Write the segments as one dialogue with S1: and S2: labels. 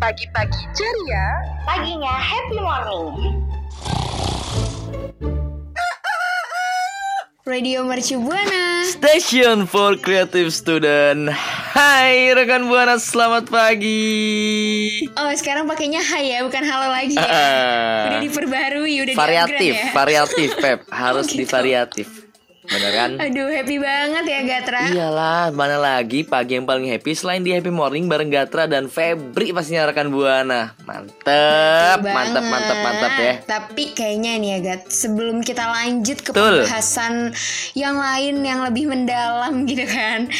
S1: Pagi-pagi ceria,
S2: Paginya Happy Morning.
S3: Radio Mercu Buana.
S4: Station for Creative Student. Hai rekan buana, selamat pagi.
S3: Oh, sekarang pakainya hai ya, bukan halo lagi ya.
S4: Ah,
S3: Udah diperbarui, udah
S4: variatif,
S3: ya.
S4: variatif, Pep. Harus
S3: Oh, gitu.
S4: divariatif. Bener kan?
S3: Aduh, happy banget ya Gatra.
S4: Iyalah, mana lagi pagi yang paling happy selain di Happy Morning bareng Gatra dan Febri pastinya rekan buana. Mantep, mantep, mantep,
S3: banget.
S4: mantep ya.
S3: Tapi kayaknya nih ya Gat, sebelum kita lanjut ke
S4: Betul.
S3: pembahasan yang lain yang lebih mendalam gitu kan.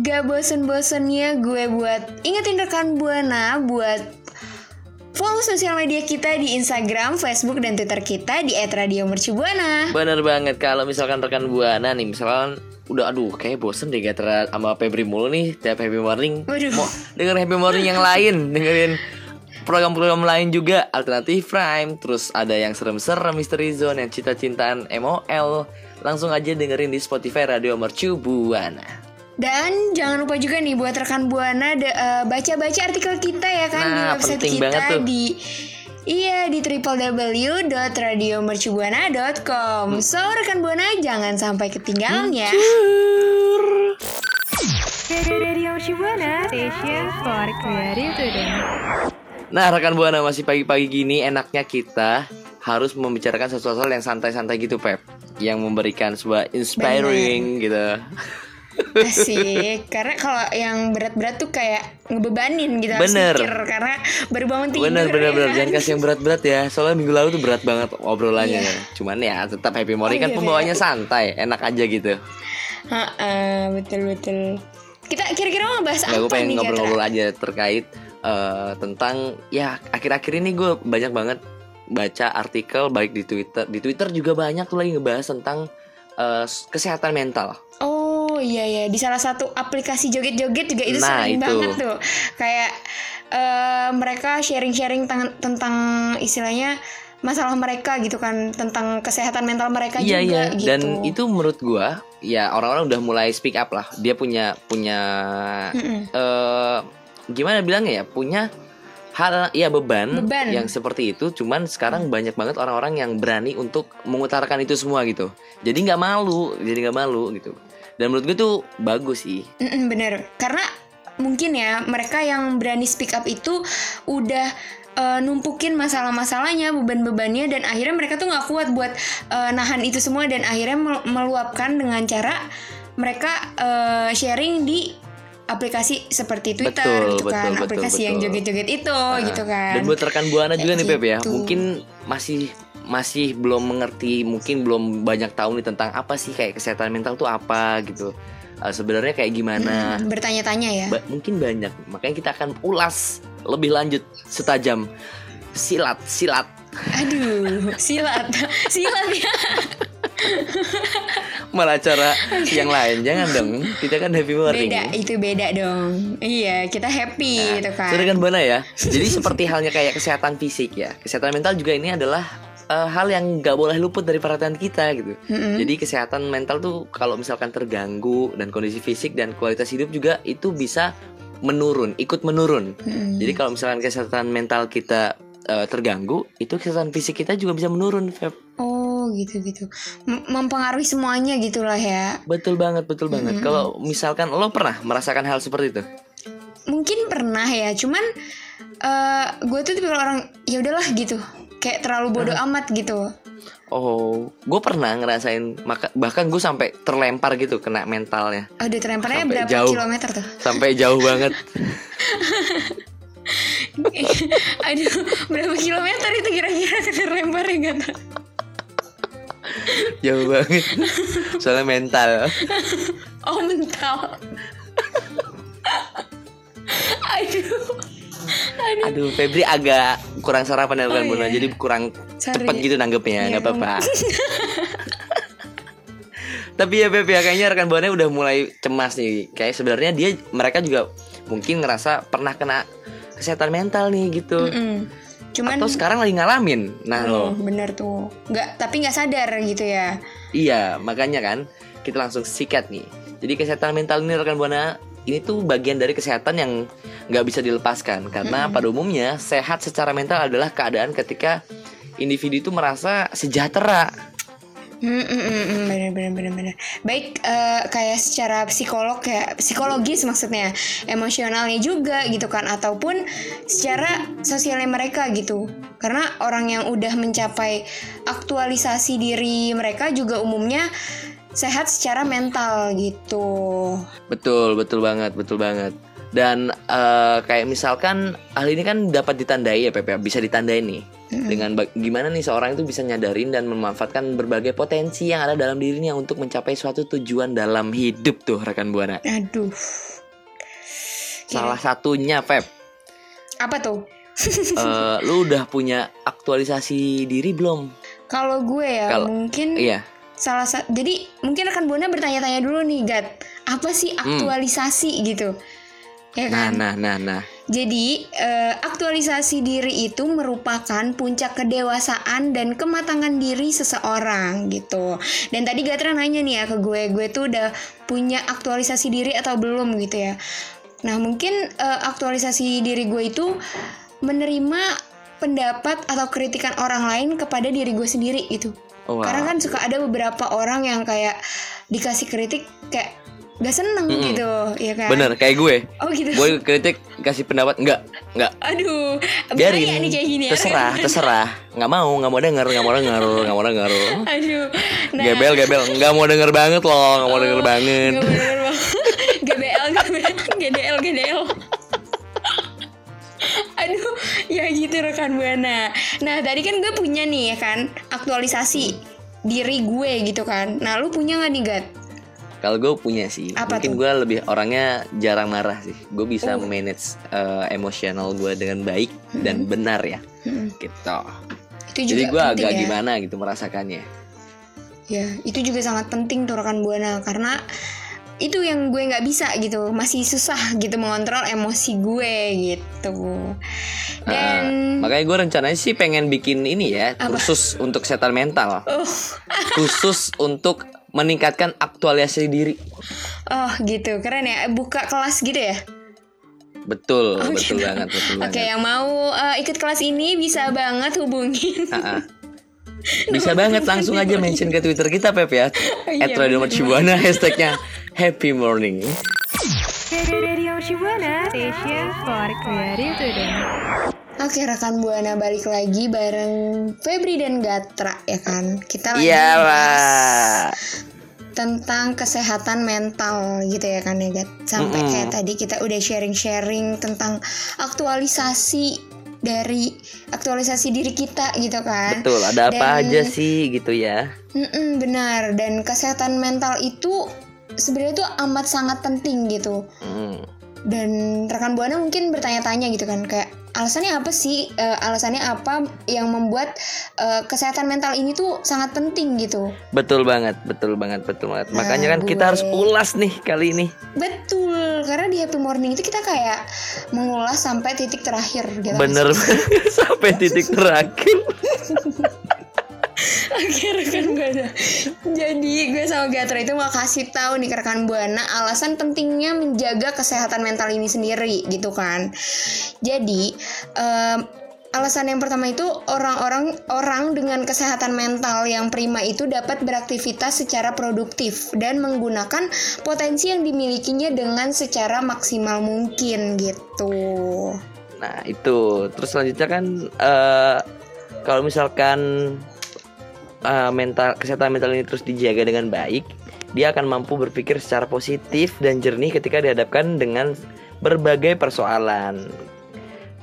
S3: Gak bosen-bosennya gue buat ingetin rekan Buana buat follow sosial media kita di Instagram, Facebook, dan Twitter kita di @radiomercubuana.
S4: Bener banget kalau misalkan rekan buana nih, misalkan udah aduh kayak bosen deh Gatra sama Febri mulu nih tiap Happy Morning.
S3: Waduh.
S4: Mau denger Happy Morning yang lain, dengerin program-program lain juga alternatif prime terus ada yang serem-serem misteri zone yang cinta-cintaan MOL langsung aja dengerin di Spotify Radio Mercu Buana
S3: Dan jangan lupa juga nih buat rekan Buana eh, baca-baca artikel kita ya kan di
S4: Nah,
S3: website
S4: penting
S3: kita di Iya di www.radiomercubuana.com So rekan Buana jangan sampai ketinggalan ya.
S4: Nah rekan Buana masih pagi-pagi gini enaknya kita harus membicarakan sesuatu hal yang santai-santai gitu Pep. Yang memberikan sebuah inspiring gitu
S3: Asik Karena kalau yang berat-berat tuh kayak ngebebanin gitu
S4: Bener.
S3: mikir Karena baru bangun tidur
S4: Bener bener
S3: ya
S4: bener
S3: kan?
S4: jangan kasih yang berat-berat ya. Soalnya minggu lalu tuh berat banget obrolannya.
S3: Iya.
S4: Cuman ya tetap happy morning
S3: Oh,
S4: kan
S3: iya,
S4: pembawanya santai, enak aja gitu.
S3: Ha-ha, Betul-betul Kita kira-kira mau bahas
S4: gue
S3: apa
S4: pengen
S3: nih Gatra?
S4: ngobrol-ngobrol aja terkait eh, tentang ya akhir-akhir ini gue banyak banget baca artikel baik di Twitter, di Twitter juga banyak tuh lagi ngebahas tentang eh, kesehatan mental.
S3: Oh iya ya di salah satu aplikasi joget-joget juga itu
S4: Nah,
S3: sering
S4: itu.
S3: banget tuh kayak eh, mereka sharing-sharing tang- tentang istilahnya masalah mereka gitu kan tentang kesehatan mental mereka
S4: Iya
S3: juga
S4: iya
S3: gitu.
S4: dan itu menurut gua ya orang-orang udah mulai speak up lah. Dia punya punya
S3: Mm-mm.
S4: eh gimana bilangnya ya punya hal ya beban,
S3: Beban.
S4: yang seperti itu cuman sekarang banyak banget orang-orang yang berani untuk mengutarakan itu semua gitu jadi nggak malu jadi nggak malu gitu dan menurut gue tuh bagus sih.
S3: Mm-mm, bener. Karena mungkin ya mereka yang berani speak up itu udah eh, numpukin masalah-masalahnya beban-bebannya dan akhirnya mereka tuh nggak kuat buat eh, nahan itu semua dan akhirnya mel- meluapkan dengan cara mereka eh, sharing di aplikasi seperti Twitter
S4: Betul,
S3: gitu kan
S4: betul, betul,
S3: aplikasi yang
S4: betul.
S3: joget-joget itu gitu kan.
S4: Dan buat rekan buana juga nih Beb ya.
S3: gitu.
S4: mungkin masih masih belum mengerti mungkin belum banyak tahu nih tentang apa sih kayak kesehatan mental tuh apa gitu. Eh, sebenarnya kayak gimana?
S3: Mm, bertanya-tanya ya.
S4: Ba- mungkin banyak. Makanya kita akan ulas lebih lanjut setajam. Silat silat.
S3: Aduh silat. Silat ya.
S4: Malah cara yang lain. Jangan dong. Kita kan happy morning.
S3: Beda itu beda dong. Iya kita happy gitu kan.
S4: Sudah kan ya. Jadi seperti halnya kayak kesehatan fisik ya. Kesehatan mental juga ini adalah eh, hal yang nggak boleh luput dari perhatian kita gitu
S3: Mm-mm.
S4: jadi kesehatan mental tuh kalau misalkan terganggu dan kondisi fisik dan kualitas hidup juga itu bisa menurun ikut menurun
S3: Mm-mm.
S4: jadi kalau misalkan kesehatan mental kita eh, terganggu itu kesehatan fisik kita juga bisa menurun Feb.
S3: Oh gitu gitu M- mempengaruhi semuanya gitulah ya
S4: Betul banget, betul banget. Kalau misalkan lo pernah merasakan hal seperti itu?
S3: mungkin pernah ya cuman eh gue tuh tipe orang ya udahlah gitu kayak terlalu bodoh amat gitu
S4: Oh, gue pernah ngerasain maka bahkan gue sampai terlempar gitu kena mentalnya.
S3: Aduh terlemparnya
S4: Sampai
S3: berapa
S4: jauh.
S3: kilometer tuh
S4: Sampai jauh banget.
S3: Aduh berapa kilometer itu kira-kira terlemparnya gak tau
S4: jauh banget. Soalnya mental.
S3: Oh mental Aduh
S4: Aduh, Febri agak kurang sarapan ya bukan
S3: Oh,
S4: Bunda.
S3: iya.
S4: Jadi kurang
S3: Sorry.
S4: cepat gitu nanggepnya,
S3: Iya,
S4: nggak apa-apa. Tapi ya Feb ya kayaknya rekan buahnya udah mulai cemas nih. Kayak sebenarnya dia mereka juga mungkin ngerasa pernah kena kesehatan mental nih gitu.
S3: Mm-mm. Cuman
S4: Atau sekarang lagi ngalamin. Nah, lo.
S3: Hmm, bener tuh nggak tapi nggak sadar gitu ya
S4: Iya, makanya kan kita langsung sikat nih. Jadi kesehatan mental ini rekan buana ini tuh bagian dari kesehatan yang nggak bisa dilepaskan karena pada umumnya sehat secara mental adalah keadaan ketika individu itu merasa sejahtera.
S3: Hmm, hmm, hmm, hmm, bener bener bener bener. Baik eh, kayak secara psikolog kayak psikologis maksudnya, emosionalnya juga gitu kan, ataupun secara sosialnya mereka gitu. Karena orang yang udah mencapai aktualisasi diri mereka juga umumnya sehat secara mental gitu.
S4: Betul, betul banget, betul banget. Dan eh, kayak misalkan hal ini kan dapat ditandai ya Pepe, bisa ditandai nih. Dengan ba- gimana nih seorang itu bisa nyadarin dan memanfaatkan berbagai potensi yang ada dalam dirinya untuk mencapai suatu tujuan dalam hidup tuh rekan buana.
S3: Aduh,
S4: Salah satunya Feb,
S3: apa tuh?
S4: eh, lu udah punya aktualisasi diri belum?
S3: Kalau gue ya
S4: Kalau-
S3: mungkin
S4: Iya,
S3: salah satu jadi mungkin akan Buana bertanya-tanya dulu nih Gat. Apa sih aktualisasi gitu? Ya
S4: nah,
S3: kan?
S4: nah, nah, nah.
S3: jadi eh, aktualisasi diri itu merupakan puncak kedewasaan dan kematangan diri seseorang gitu. Dan tadi Gatra nanya nih ya ke gue gue tuh udah punya aktualisasi diri atau belum gitu ya. Nah mungkin eh, aktualisasi diri gue itu menerima pendapat atau kritikan orang lain kepada diri gue sendiri gitu
S4: wow.
S3: karena kan suka ada beberapa orang yang kayak dikasih kritik kayak gak seneng
S4: Mm-mm.
S3: gitu, ya kan?
S4: Bener, kayak gue.
S3: Oh gitu.
S4: Gue kritik kasih pendapat enggak, enggak.
S3: Aduh,
S4: Biarin.
S3: bahaya nih kayak gini ya.
S4: terserah, terserah. Nggak mau, nggak mau denger, nggak mau denger, nggak mau denger.
S3: Aduh. Nah,
S4: Gebel, gebel, nggak mau denger banget loh, nggak mau denger banget.
S3: Gak bener banget. Ya gitu rekan buana. Nah tadi kan gue punya nih ya kan aktualisasi diri gue gitu kan. Nah lu punya nggak nih Gat?
S4: Kalau gue punya sih,
S3: Apa
S4: mungkin gue lebih orangnya jarang marah sih. Gue bisa
S3: Oh.
S4: manage eh, emosional gue dengan baik dan benar ya,
S3: Hmm.
S4: gitu.
S3: Itu juga
S4: Jadi gue agak
S3: ya.
S4: gimana gitu merasakannya.
S3: Ya, itu juga sangat penting tuh rekan buana karena itu yang gue nggak bisa gitu, masih susah gitu mengontrol emosi gue gitu. Dan
S4: Heeh. makanya gue rencananya sih pengen bikin ini ya,
S3: Apa?
S4: khusus untuk kesehatan mental,
S3: oh,
S4: khusus untuk meningkatkan aktualisasi diri.
S3: oh gitu, keren ya. Buka kelas gitu ya.
S4: Betul,
S3: Oh,
S4: betul
S3: gitu.
S4: banget, betul
S3: Oke,
S4: banget.
S3: yang mau uh, ikut kelas ini bisa banget hubungin.
S4: Ah, ah. Bisa banget langsung aja mention ke Twitter kita Pep ya.
S3: Iya,
S4: At Radio
S3: bener
S4: Mercubuana hashtagnya Happy Morning.
S5: Radio Shibuana, station for creative today.
S3: Oke, rekan buana balik lagi bareng Febri dan Gatra ya kan. Kita lagi
S4: Iya
S3: bahas
S4: lah.
S3: tentang kesehatan mental gitu ya kan ya Gat. Sampai
S4: Mm-mm.
S3: kayak tadi kita udah sharing-sharing tentang aktualisasi dari aktualisasi diri kita gitu kan.
S4: Betul, ada apa
S3: Dan-
S4: aja sih gitu ya.
S3: Mm-mm, benar dan kesehatan mental itu sebenarnya tuh amat sangat penting gitu.
S4: Hmm.
S3: Dan rekan buana mungkin bertanya-tanya gitu kan kayak alasannya apa sih? Eh, alasannya apa yang membuat eh, kesehatan mental ini tuh sangat penting gitu?
S4: Betul banget, betul banget, betul banget.
S3: Nah,
S4: Makanya kan kita
S3: gue-
S4: harus ulas nih kali ini.
S3: Betul, karena di Happy Morning itu kita kayak mengulas sampai titik terakhir gitu.
S4: Bener sampai titik terakhir.
S3: Oke rekan buana. Jadi gue sama Gatra itu mau kasih tahu nih ke rekan buana alasan pentingnya menjaga kesehatan mental ini sendiri gitu kan. Jadi em, alasan yang pertama itu orang-orang orang dengan kesehatan mental yang prima itu dapat beraktivitas secara produktif dan menggunakan potensi yang dimilikinya dengan secara maksimal mungkin gitu.
S4: Nah itu terus selanjutnya kan eh kalau misalkan eh, mental kesehatan mental ini terus dijaga dengan baik, dia akan mampu berpikir secara positif dan jernih ketika dihadapkan dengan berbagai persoalan.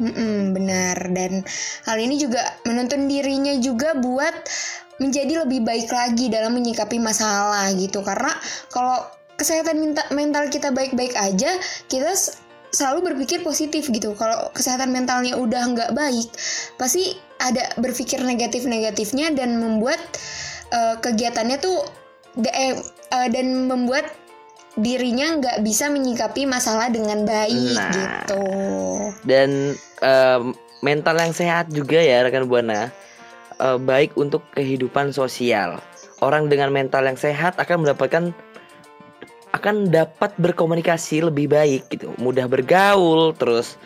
S3: Mm-mm, benar. Dan hal ini juga menuntun dirinya juga buat menjadi lebih baik lagi dalam menyikapi masalah gitu. Karena kalau kesehatan mental kita baik-baik aja kita selalu berpikir positif gitu. Kalau kesehatan mentalnya udah nggak baik pasti ada berpikir negatif-negatifnya dan membuat eh, kegiatannya tuh eh, eh, dan membuat dirinya nggak bisa menyikapi masalah dengan baik
S4: Nah.
S3: gitu.
S4: Dan eh, mental yang sehat juga ya rekan buana eh, baik untuk kehidupan sosial. Orang dengan mental yang sehat akan mendapatkan akan dapat berkomunikasi lebih baik gitu, mudah bergaul, terus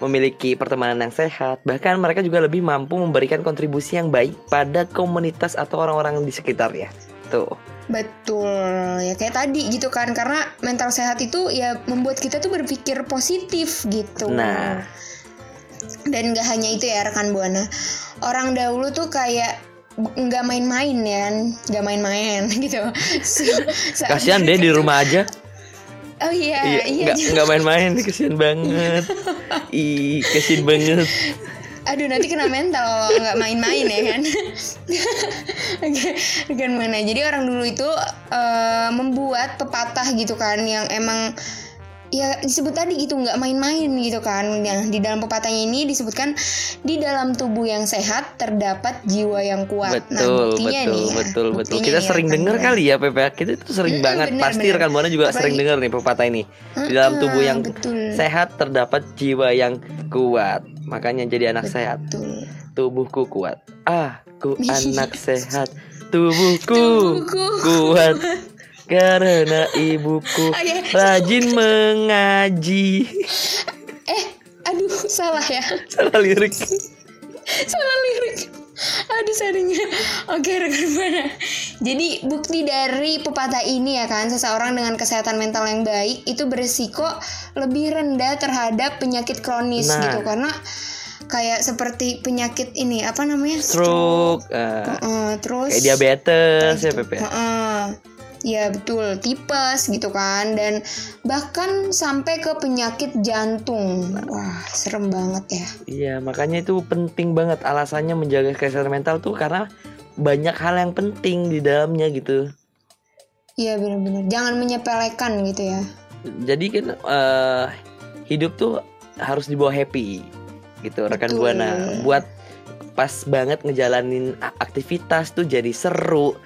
S4: memiliki pertemanan yang sehat. Bahkan mereka juga lebih mampu memberikan kontribusi yang baik pada komunitas atau orang-orang di sekitarnya. Tuh.
S3: Betul, ya kayak tadi gitu kan Karena mental sehat itu ya membuat kita tuh berpikir positif gitu
S4: Nah.
S3: Dan gak hanya itu ya rekan Buana Orang dahulu tuh kayak nggak main-main ya nggak main-main gitu
S4: Kasihan deh di rumah aja.
S3: Oh iya iya,
S4: nggak nggak main-main, kasihan banget. Ih, kasihan banget.
S3: aduh nanti kena mental kalau nggak main-main ya kan Oke, Buana jadi orang dulu itu eh, membuat pepatah gitu kan yang emang ya disebut tadi gitu nggak main-main gitu kan yang di dalam pepatahnya ini disebutkan di dalam tubuh yang sehat terdapat jiwa yang kuat nah
S4: Betul,
S3: buktinya
S4: betul,
S3: nih ya,
S4: betul, betul.
S3: buktinya
S4: Kita
S3: nih,
S4: sering
S3: rekan
S4: dengar kali ya, Pepe. Kita tuh sering
S3: Mm-mm,
S4: banget.
S3: benar,
S4: Pasti rekan buana juga
S3: Apalagi-
S4: sering dengar nih pepatah ini. Di dalam tubuh yang
S3: betul.
S4: sehat terdapat jiwa yang kuat. Makanya jadi anak sehat.
S3: betul
S4: Tubuhku kuat. Ah, ku anak sehat. Tubuhku
S3: Tubuhku
S4: kuat. Karena ibuku
S3: iya.
S4: rajin mengaji.
S3: eh aduh salah ya
S4: Salah lirik.
S3: salah lirik aduh sarinya oke rekan buana jadi bukti dari pepatah ini ya kan seseorang dengan kesehatan mental yang baik itu beresiko lebih rendah terhadap penyakit kronis
S4: Nah.
S3: gitu karena kayak seperti penyakit ini apa namanya
S4: Stroke. eh,
S3: Heeh, terus
S4: kayak diabetes ya,
S3: gitu.
S4: Pepe.
S3: Heeh. Ya betul, tipes gitu kan dan bahkan sampai ke penyakit jantung. Wah, serem banget ya.
S4: Iya, makanya itu penting banget alasannya menjaga kesehatan mental tuh karena banyak hal yang penting di dalamnya gitu.
S3: Iya benar-benar. Jangan menyepelekan gitu ya.
S4: Jadi kan eh, hidup tuh harus dibawa happy gitu rekan
S3: Betul.
S4: buana. Buat pas banget ngejalanin aktivitas tuh jadi seru,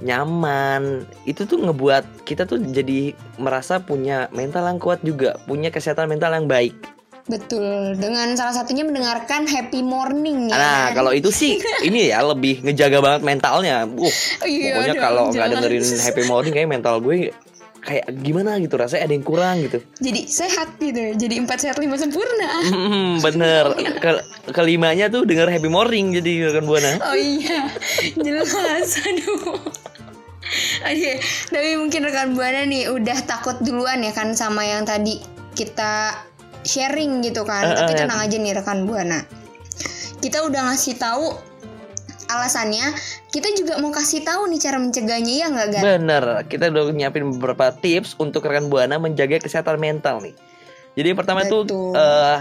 S4: nyaman. Itu tuh ngebuat kita tuh jadi merasa punya mental yang kuat juga, punya kesehatan mental yang baik.
S3: Betul. Dengan salah satunya mendengarkan Happy Morning ya.
S4: Nah,
S3: kan?
S4: kalau itu sih ini ya lebih ngejaga banget mentalnya. Uh,
S3: Iya
S4: pokoknya kalau nggak dengerin Happy Morning kayak mental gue kayak gimana gitu rasanya ada yang kurang gitu.
S3: jadi sehat gitu. Jadi empat sehat lima sempurna.
S4: Hmm, bener. Ke- kelimanya tuh denger Happy Morning jadi kan buana.
S3: Oh iya, jelas. Aduh. Oke, tapi mungkin rekan buana nih udah takut duluan ya kan sama yang tadi kita sharing gitu kan.
S4: Eh,
S3: tapi
S4: eh,
S3: tenang aja nih rekan buana. Kita udah ngasih tahu alasannya. Kita juga mau kasih tahu nih cara mencegahnya ya nggak Gan?
S4: Bener. Kita udah nyiapin beberapa tips untuk rekan buana menjaga kesehatan mental nih. Jadi yang pertama
S3: Betul.
S4: eh,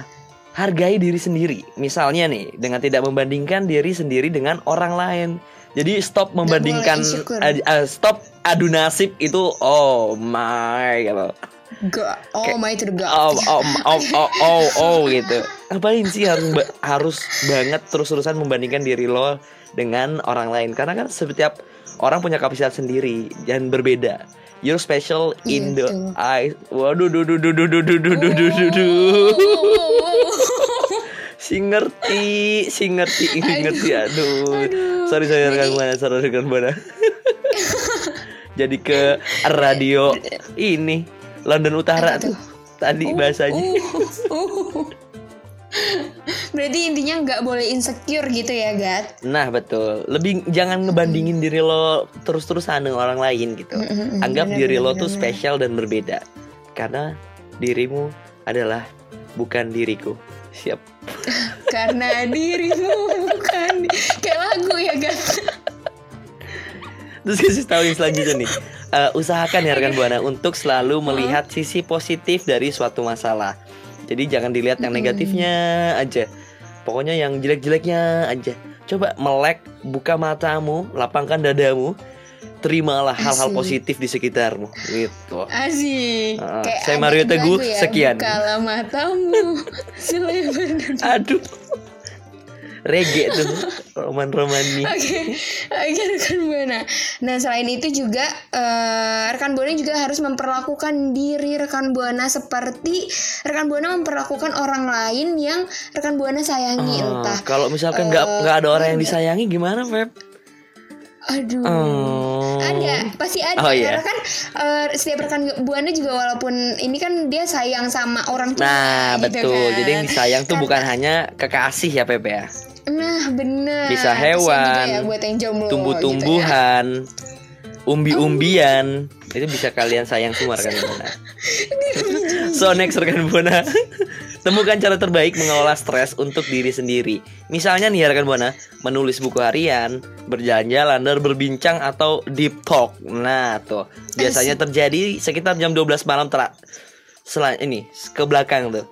S4: hargai diri sendiri. Misalnya nih dengan tidak membandingkan diri sendiri dengan orang lain. Jadi stop membandingkan, eh, stop adu nasib itu oh my gitu.
S3: Gak. Oh my to the god.
S4: Oh, oh, oh, oh, oh, oh, gitu. Ngapain sih harus ba- harus banget terus-terusan membandingkan diri lo dengan orang lain? Karena kan setiap orang punya kapasitas sendiri dan berbeda. You're special in the
S3: Gitu.
S4: eyes. Waduh, duh, duh, duh, duh, duh, duh, duh, duh, duh, duh, duh. Si ngerti, si ngerti, ngerti. Aduh. Sorry, sorry rekan buana, sorry rekan buana. Jadi ke radio ini London Utara tuh tadi bahasanya.
S3: Uh, uh. berarti intinya nggak boleh insecure gitu ya Gat
S4: Nah betul, lebih jangan ngebandingin diri lo terus-terusan dengan orang lain gitu. Anggap
S3: bener,
S4: diri
S3: bener,
S4: lo
S3: bener,
S4: tuh spesial dan berbeda, karena dirimu adalah bukan diriku. Siap.
S3: karena dirimu bukan kayak lagu ya Gat
S4: Terus kasih tahu yang selanjutnya nih. Eh, usahakan ya rekan buana untuk selalu melihat sisi positif dari suatu masalah. Jadi jangan dilihat yang negatifnya aja. Pokoknya yang jelek-jeleknya aja. Coba melek, buka matamu, lapangkan dadamu, terimalah hal-hal positif di sekitarmu. Gitu.
S3: Asik Kayak
S4: saya Mario Teguh,
S3: ya,
S4: sekian.
S3: Bukalah matamu
S4: Aduh. Reggae tuh, roman-roman nih.
S3: Oke, oke rekan buana. Nah selain itu juga eh, rekan buana juga harus memperlakukan diri rekan buana seperti rekan buana memperlakukan orang lain yang rekan buana sayangi
S4: Ah,
S3: entah.
S4: kalau misalkan nggak
S3: eh,
S4: nggak ada orang yang disayangi gimana, Feb?
S3: Aduh.
S4: Oh.
S3: Ada, pasti ada
S4: Oh, iya.
S3: karena kan eh, setiap rekan buana juga walaupun ini kan dia sayang sama orang tua
S4: Nah,
S3: gitu
S4: betul.
S3: kan.
S4: Jadi yang disayang tuh bukan hanya kekasih ya, Pepe ya.
S3: Nah, bener.
S4: Bisa
S3: juga
S4: hewan,
S3: ya buat yang jomblo gitu ya.
S4: tumbuh-tumbuhan, umbi-umbian. Itu bisa kalian sayang semua rekan Buana. so next rekan Buana. Temukan cara terbaik mengelola stres untuk diri sendiri. Misalnya nih ya rekan Buana, menulis buku harian, berjalan-jalan, dan berbincang atau deep talk. Nah, tuh biasanya terjadi sekitar jam 12 malam ter selan ini ke belakang tuh.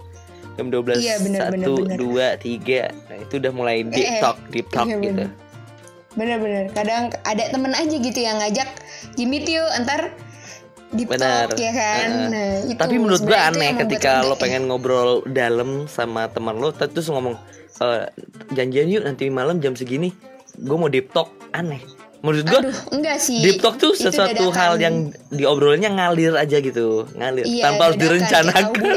S4: Jam 12
S3: Iya, bener, bener,
S4: 1
S3: bener.
S4: 2 3. Nah, itu udah mulai deep
S3: Eh, eh.
S4: talk, deep talk
S3: Iya,
S4: gitu.
S3: bener. Bener-bener. Kadang ada temen aja gitu yang ngajak Jimmy Tio antar di
S4: Benar.
S3: talk ya kan.
S4: Heeh.
S3: Nah, itu
S4: Tapi menurut gue aneh ketika lo
S3: ya.
S4: pengen ngobrol dalam sama teman lo terus ngomong "Eh, janjian yuk nanti malam jam segini. Gue mau deep talk aneh. Menurut gue
S3: Aduh, enggak sih.
S4: deep talk tuh
S3: Itu
S4: sesuatu
S3: dadakan.
S4: hal yang diobrolnya ngalir aja gitu, ngalir
S3: Iya,
S4: tanpa harus
S3: tahu
S4: direncanakan.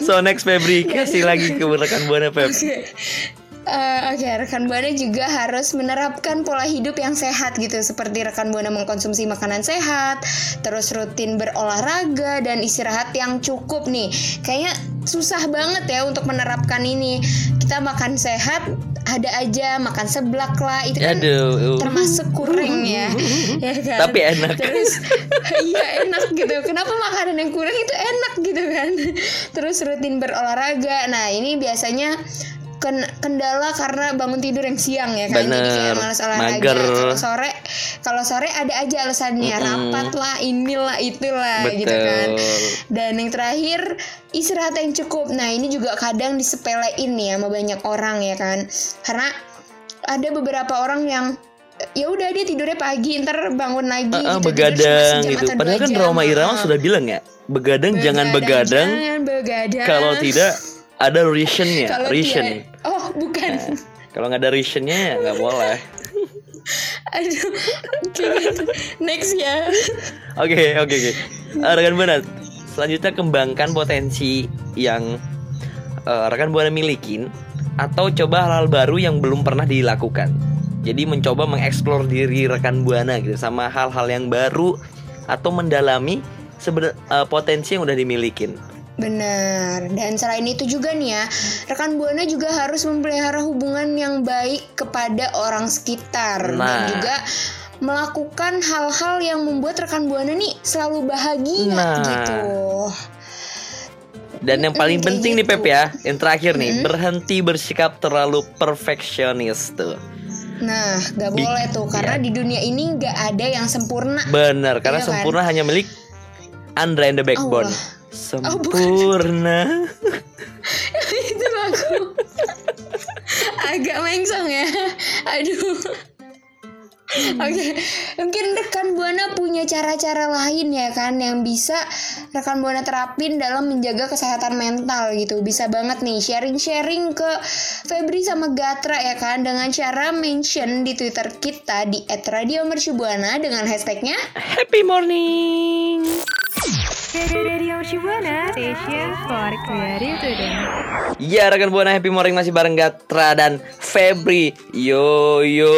S4: so next Febri kasih lagi ke rekan buana Feb.
S3: Eh, Oke, rekan buana juga harus menerapkan pola hidup yang sehat gitu, seperti rekan buana mengkonsumsi makanan sehat, terus rutin berolahraga dan istirahat yang cukup nih. Kayaknya susah banget ya untuk menerapkan ini. Kita makan sehat, ada aja makan seblak lah, itu kan
S4: Aduh.
S3: termasuk kurang ya, ya kan?
S4: Tapi enak.
S3: Terus iya enak gitu. Kenapa makanan yang kurang itu enak gitu kan? Terus rutin berolahraga. Nah ini biasanya ken- kendala karena bangun tidur yang siang ya kan. Jadi
S4: Bener.
S3: kayak malas olahraga.
S4: Mager.
S3: Kalau sore, kalau sore ada aja alasannya
S4: Mm-mm.
S3: rapat lah, inilah itulah gitu
S4: Betul.
S3: kan. Dan yang terakhir istirahat yang cukup. Nah ini juga kadang disepelein nih sama banyak orang ya kan. Karena ada beberapa orang yang ya udah dia tidurnya pagi ntar bangun lagi gitu, tidur cuma
S4: begadang gitu. Padahal kan. Roma Irama
S3: Ah.
S4: sudah bilang ya, begadang, jangan begadang
S3: jangan begadang
S4: kalau tidak ada reasonnya, reason.
S3: oh bukan
S4: Kalau nggak ada reasonnya ya nggak boleh.
S3: aduh oke next ya
S4: Oke oke oke. Eh, rekan buana, selanjutnya kembangkan potensi yang eh, rekan buana milikin atau coba hal-hal baru yang belum pernah dilakukan. Jadi mencoba mengeksplor diri rekan buana gitu sama hal-hal yang baru atau mendalami sebenarnya potensi yang udah dimilikin.
S3: Benar. Dan selain itu juga nih ya, rekan buana juga harus memelihara hubungan yang baik kepada orang sekitar dan
S4: Nah.
S3: juga melakukan hal-hal yang membuat rekan buana nih selalu bahagia
S4: Nah.
S3: gitu.
S4: Dan yang paling
S3: Mm, kayak
S4: penting nih
S3: gitu.
S4: Pep ya, yang terakhir nih,
S3: Mm.
S4: berhenti bersikap terlalu perfeksionis tuh.
S3: Nah, gak
S4: Bi-
S3: boleh tuh karena
S4: iya.
S3: di dunia ini gak ada yang sempurna.
S4: Benar, karena
S3: Iya kan?
S4: sempurna hanya milik Andra and the Backbone.
S3: Allah.
S4: Sempurna.
S3: itu lagu agak mengsong ya. Aduh. Oke, mungkin rekan buana punya cara-cara lain ya kan yang bisa rekan buana terapin dalam menjaga kesehatan mental gitu. Bisa banget nih sharing-sharing ke Febri sama Gatra ya kan dengan cara mention di Twitter kita di @radiomercubuana dengan hashtagnya
S4: Happy morning.
S5: Radio Shibuana, station for creative.
S4: Ya rekan buana Happy Morning masih bareng Gatra dan Febri. Yo yo.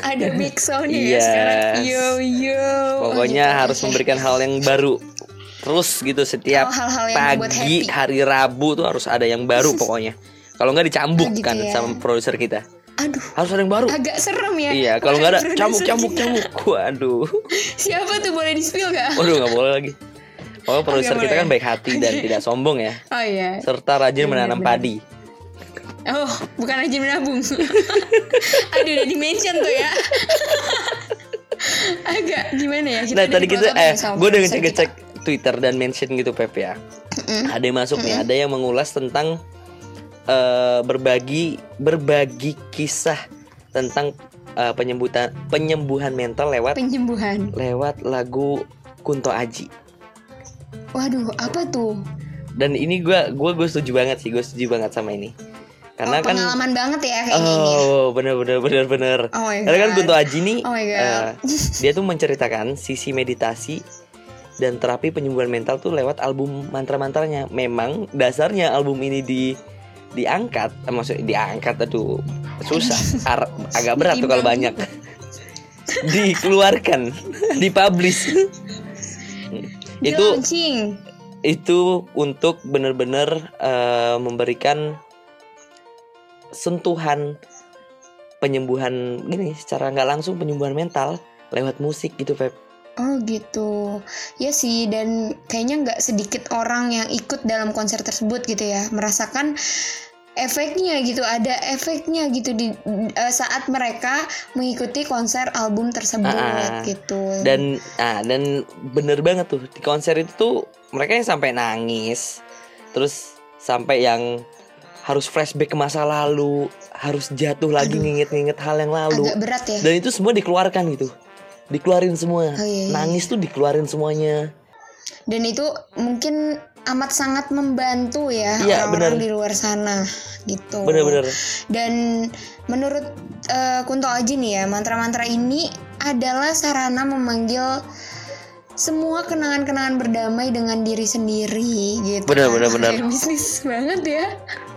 S3: ada big sound ya
S4: Yes.
S3: sekarang yo yo. Oh,
S4: Pokoknya
S3: gitu.
S4: harus memberikan hal yang baru terus gitu setiap
S3: Oh, yang membuat
S4: pagi hari Rabu tuh harus ada yang baru pokoknya. Kalau nggak dicambuk
S3: Oh, gitu
S4: kan
S3: ya.
S4: sama produser kita.
S3: Aduh,
S4: Harus ada yang baru.
S3: agak serem ya.
S4: Iya, kalau nggak ada cambuk
S3: kita.
S4: cambuk. Waduh.
S3: Siapa tuh boleh di spill gak?
S4: Waduh nggak boleh lagi. Pokoknya produser kita kan
S3: boleh.
S4: baik hati dan tidak sombong ya.
S3: Oh iya.
S4: Serta rajin menanam
S3: benar.
S4: padi.
S3: Oh, bukan rajin menabung. Aduh, udah di-mention tuh ya. Agak gimana ya?
S4: Nah tadi kita eh gue udah ngecek-ngecek Twitter dan mention gitu Pep ya. Ada yang masuk nih, ada yang mengulas tentang eh, berbagi berbagi kisah tentang eh, penyembuhan penyembuhan mental lewat
S3: Penyembuhan.
S4: lewat lagu Kunto Aji.
S3: Waduh, apa tuh?
S4: Dan ini gue gua gue setuju banget sih, gue setuju banget sama ini. Karena
S3: oh,
S4: kan
S3: pengalaman banget ya kayaknya ini. ya.
S4: Oh, bener bener bener bener.
S3: Oh
S4: Karena kan. Kunto Aji nih,
S3: Oh
S4: eh, dia tuh menceritakan sisi meditasi dan terapi penyembuhan mental tuh lewat album mantra-mantranya. Memang dasarnya album ini di diangkat, eh, maksudnya diangkat aduh susah, Ar- agak berat tuh kalau banyak. Dikeluarkan, dipublish.
S3: Di
S4: itu
S3: launching.
S4: itu untuk benar-benar eh, memberikan sentuhan penyembuhan gini secara nggak langsung penyembuhan mental lewat musik gitu Feb.
S3: Oh gitu, ya sih dan kayaknya nggak sedikit orang yang ikut dalam konser tersebut gitu ya merasakan efeknya gitu ada efeknya gitu di eh, saat mereka mengikuti konser album tersebut
S4: Ah, ah.
S3: gitu.
S4: Dan ah dan bener banget tuh di konser itu tuh mereka yang sampai nangis, terus sampai yang harus flashback ke masa lalu, harus jatuh lagi nginget-nginget hal yang lalu.
S3: agak berat ya.
S4: Dan itu semua dikeluarkan gitu. Dikeluarin semua.
S3: Oh, iya, iya.
S4: Nangis tuh dikeluarin semuanya.
S3: Dan itu mungkin amat sangat membantu ya
S4: Iya,
S3: orang-orang di luar sana gitu.
S4: Bener-bener.
S3: Dan menurut eh, Kunto Aji nih ya, mantra-mantra ini adalah sarana memanggil semua kenangan-kenangan berdamai dengan diri sendiri gitu.
S4: Benar,
S3: kan. Kayak bisnis banget ya.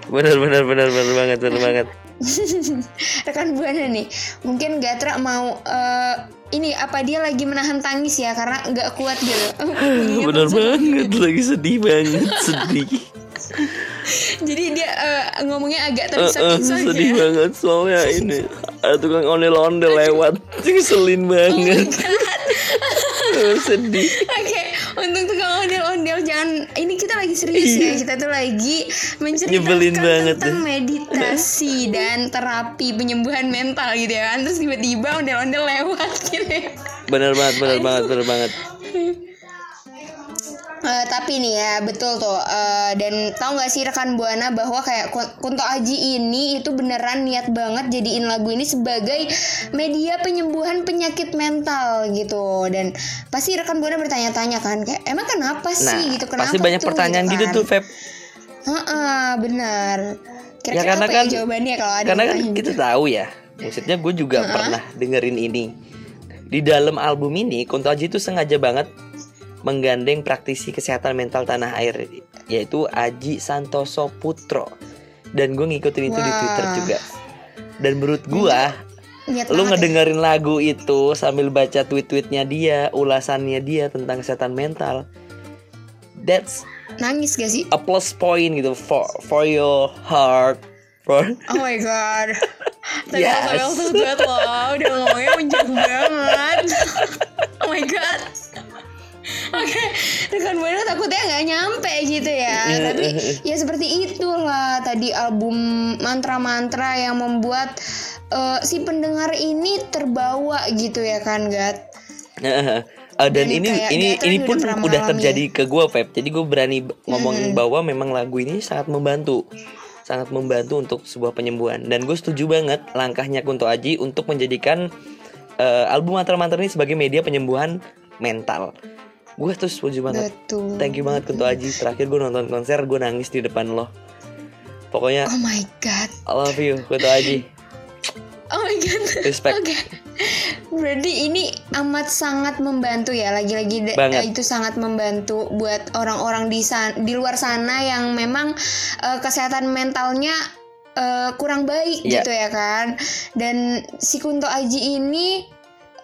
S4: Bener bener bener bener banget bener banget.
S3: Rekan Buana nih, mungkin Gatra mau eh, ini apa dia lagi menahan tangis ya karena nggak kuat gitu. Langsung-
S4: banget lagi sedih banget sedih.
S3: Jadi dia eh, ngomongnya agak
S4: Eh,
S3: terpisah-pisah
S4: sedih
S3: ya.
S4: banget soalnya ini ada tukang ondel-ondel lewat ngeselin banget. Eh, sedih.
S3: Oke, untuk tukang ondel-ondel ini kita lagi serius ya. Kita tuh lagi menceritakan
S4: Iya. Banget
S3: tentang
S4: deh.
S3: meditasi dan terapi penyembuhan mental gitu ya kan. Terus tiba-tiba ondel-ondel lewat gitu. ya.
S4: Bener banget bener banget bener banget.
S3: Eh, tapi nih ya betul tuh Eh, dan tahu nggak sih rekan buana bahwa kayak Kun- Kunto Aji ini itu beneran niat banget jadiin lagu ini sebagai media penyembuhan penyakit mental gitu dan pasti rekan buana bertanya-tanya kan kayak emang kenapa
S4: Nah,
S3: sih gitu kenapa
S4: pasti banyak
S3: tuh?"
S4: pertanyaan gitu,
S3: kan.
S4: tuh Feb.
S3: Heeh, benar. Kira-kira
S4: Ya, karena
S3: apa
S4: kan-
S3: ya jawabannya kalau ada
S4: Karena kan kita
S3: gitu?
S4: tahu ya. Maksudnya gue juga pernah dengerin ini. Di dalam album ini Kunto Aji itu sengaja banget menggandeng praktisi kesehatan mental tanah air yaitu Aji Santoso Putro. Dan gue ngikutin itu di
S3: Wah.
S4: Twitter juga. Dan menurut gua
S3: Niat
S4: lu
S3: ya.
S4: ngedengerin lagu itu sambil baca tweet-tweetnya dia, ulasannya dia tentang kesehatan mental. That's
S3: nangis gak sih?
S4: a plus point gitu for for your heart. For
S3: Oh my god. Tadi
S4: Yes.
S3: yes. tuh buat lo udah ngomongnya menjauh banget. oh my god. Oke, rekan buana takutnya nggak nyampe gitu ya. Tapi ya seperti itulah tadi album mantra-mantra yang membuat eh, si pendengar ini terbawa gitu ya kan, Gat?
S4: Uh, dan,
S3: Dan
S4: ini ini ini pun
S3: udah
S4: udah terjadi ke gue Feb. Jadi gue berani ngomong
S3: Hmm.
S4: bahwa memang lagu ini sangat membantu, sangat membantu untuk sebuah penyembuhan. Dan gue setuju banget langkahnya Kunto Aji untuk menjadikan uh, album Mantra Mantra ini sebagai media penyembuhan mental. Gue tuh setuju banget.
S3: Betul.
S4: Thank you banget Kunto Aji. Terakhir gue nonton konser gue nangis di depan lo. Pokoknya
S3: Oh my god.
S4: I love you Kunto Aji.
S3: Oh my god.
S4: Respect.
S3: Oke. Berarti ini amat sangat membantu ya lagi-lagi eh, itu sangat membantu buat orang-orang di san- di luar sana yang memang eh, kesehatan mentalnya eh, kurang baik
S4: Iya.
S3: gitu ya kan. Dan si Kunto Aji ini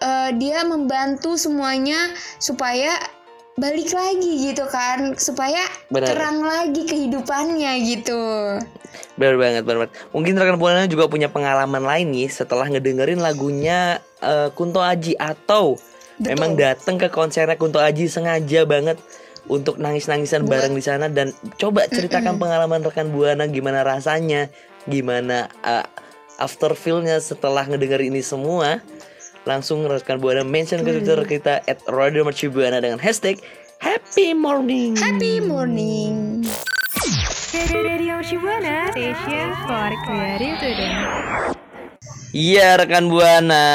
S3: eh, dia membantu semuanya supaya balik lagi gitu kan supaya
S4: Benar.
S3: terang lagi kehidupannya gitu.
S4: Benar banget, benar banget. Mungkin rekan buana juga punya pengalaman lain nih setelah ngedengerin lagunya eh, Kunto Aji atau memang datang ke konsernya Kunto Aji sengaja banget untuk nangis-nangisan
S3: Buat-
S4: bareng di sana dan coba ceritakan pengalaman rekan buana gimana rasanya, gimana eh, after feel-nya setelah ngedengerin ini semua. Langsung rekan buana mention ke Twitter kita at Radio Mercu Buana dengan hashtag Happy Morning.
S3: Happy morning.
S5: Radio Shibuana Station for Creative Today.
S4: Iya rekan buana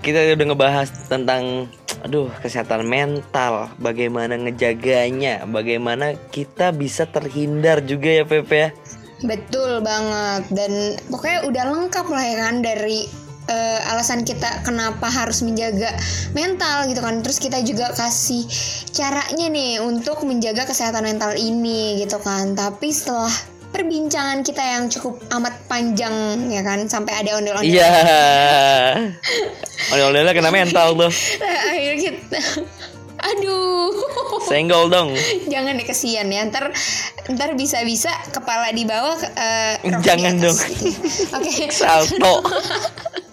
S4: Kita udah ngebahas tentang Aduh kesehatan mental Bagaimana ngejaganya Bagaimana kita bisa terhindar juga ya Pepe ya
S3: Betul banget dan pokoknya udah lengkap lah ya kan dari eh, alasan kita kenapa harus menjaga mental gitu kan. Terus kita juga kasih caranya nih untuk menjaga kesehatan mental ini gitu kan. Tapi setelah perbincangan kita yang cukup amat panjang ya kan sampai ada ondel-ondel.
S4: Iya Oleh-olehnya kena mental tuh
S3: Akhirnya kita Aduh
S4: Senggol dong
S3: Jangan deh kesian ya Ntar Ntar bisa-bisa kepala di bawah eh, rok di
S4: Jangan
S3: atas
S4: dong.
S3: gitu ya. Oke
S4: Salto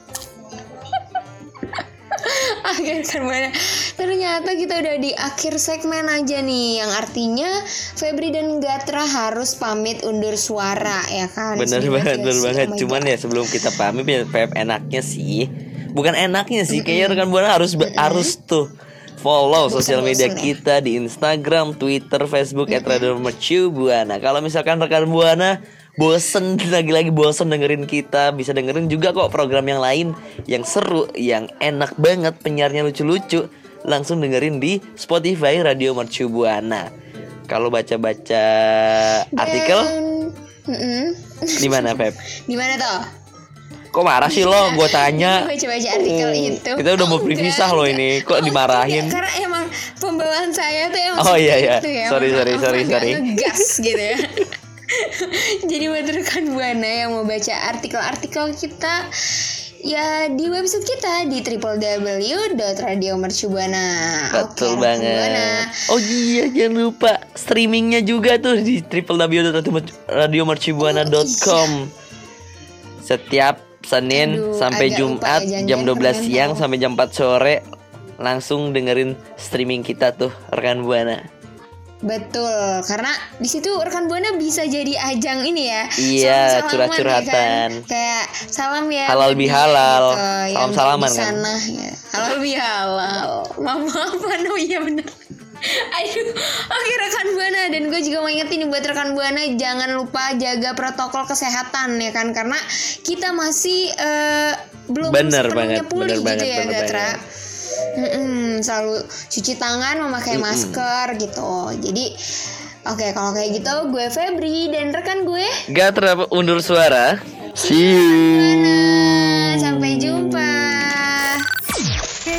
S3: Kan mana Ternyata kita udah di akhir segmen aja nih Yang artinya Febri dan Gatra harus pamit undur suara ya kan
S4: Bener
S3: Sedih
S4: banget bener
S3: sih?
S4: banget
S3: Oh
S4: Cuman
S3: God.
S4: ya sebelum kita pamit ya enaknya sih Bukan enaknya sih Kayaknya rekan buana harus harus tuh Follow sosial media
S3: ya.
S4: kita di Instagram, Twitter, Facebook at Radio Mercu Buana. Kalau misalkan rekan Buana bosen lagi-lagi bosen dengerin kita, bisa dengerin juga kok program yang lain yang seru, yang enak banget, penyiarnya lucu-lucu. Langsung dengerin di Spotify Radio Mercu Buana. Kalau baca-baca artikel
S3: Dan-
S4: di mana Pep?
S3: Di mana toh?
S4: Kok marah sih lo? Gue tanya.
S3: Baca-baca artikel itu
S4: Kita udah mau
S3: Oh,
S4: berpisah
S3: enggak,
S4: loh
S3: enggak.
S4: ini. Kok
S3: Oh,
S4: dimarahin?
S3: iya, Karena emang pembawaan saya tuh emang
S4: Oh, iya, iya.
S3: gitu ya,
S4: Sorry,
S3: emang
S4: sorry, sorry,
S3: nggak
S4: sorry.
S3: Ngegas gitu ya Jadi buat rekan Buana yang mau baca artikel-artikel kita Ya di website kita di www.radiomercubuana
S4: Betul
S3: Oke, Buana.
S4: banget. Oh iya jangan lupa streamingnya juga tuh di www.radiomercubuana.com Setiap Senin
S3: Aduh,
S4: sampai Jumat
S3: ya,
S4: jam
S3: jangan-jangan
S4: 12 siang sampai jam 4 sore langsung dengerin streaming kita tuh rekan buana.
S3: Betul, karena di situ rekan buana bisa jadi ajang ini ya.
S4: Iya, curhat-curhatan.
S3: ya kan? Kayak salam ya.
S4: Halal
S3: buat
S4: bi
S3: dia
S4: halal.
S3: gitu, yang
S4: Salam-salaman
S3: di
S4: kan?
S3: sana, ya. Halal bi halal. Maaf maafan, oh iya benar. Aduh, oke rekan buana dan gue juga mau ingetin buat rekan buana jangan lupa jaga protokol kesehatan ya kan karena kita masih eh, belum
S4: Bener
S3: sepenuhnya
S4: banget,
S3: pulih
S4: bener
S3: gitu
S4: banget,
S3: ya
S4: bener
S3: Gatra.
S4: banget.
S3: Mm-mm, selalu cuci tangan, memakai masker gitu. Jadi oke kalau kayak gitu gue Febri dan rekan gue
S4: Gak terdapat undur suara. See you.
S3: Sampai jumpa.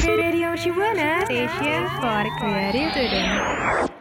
S5: Radio Shibuana Station for Creative Today.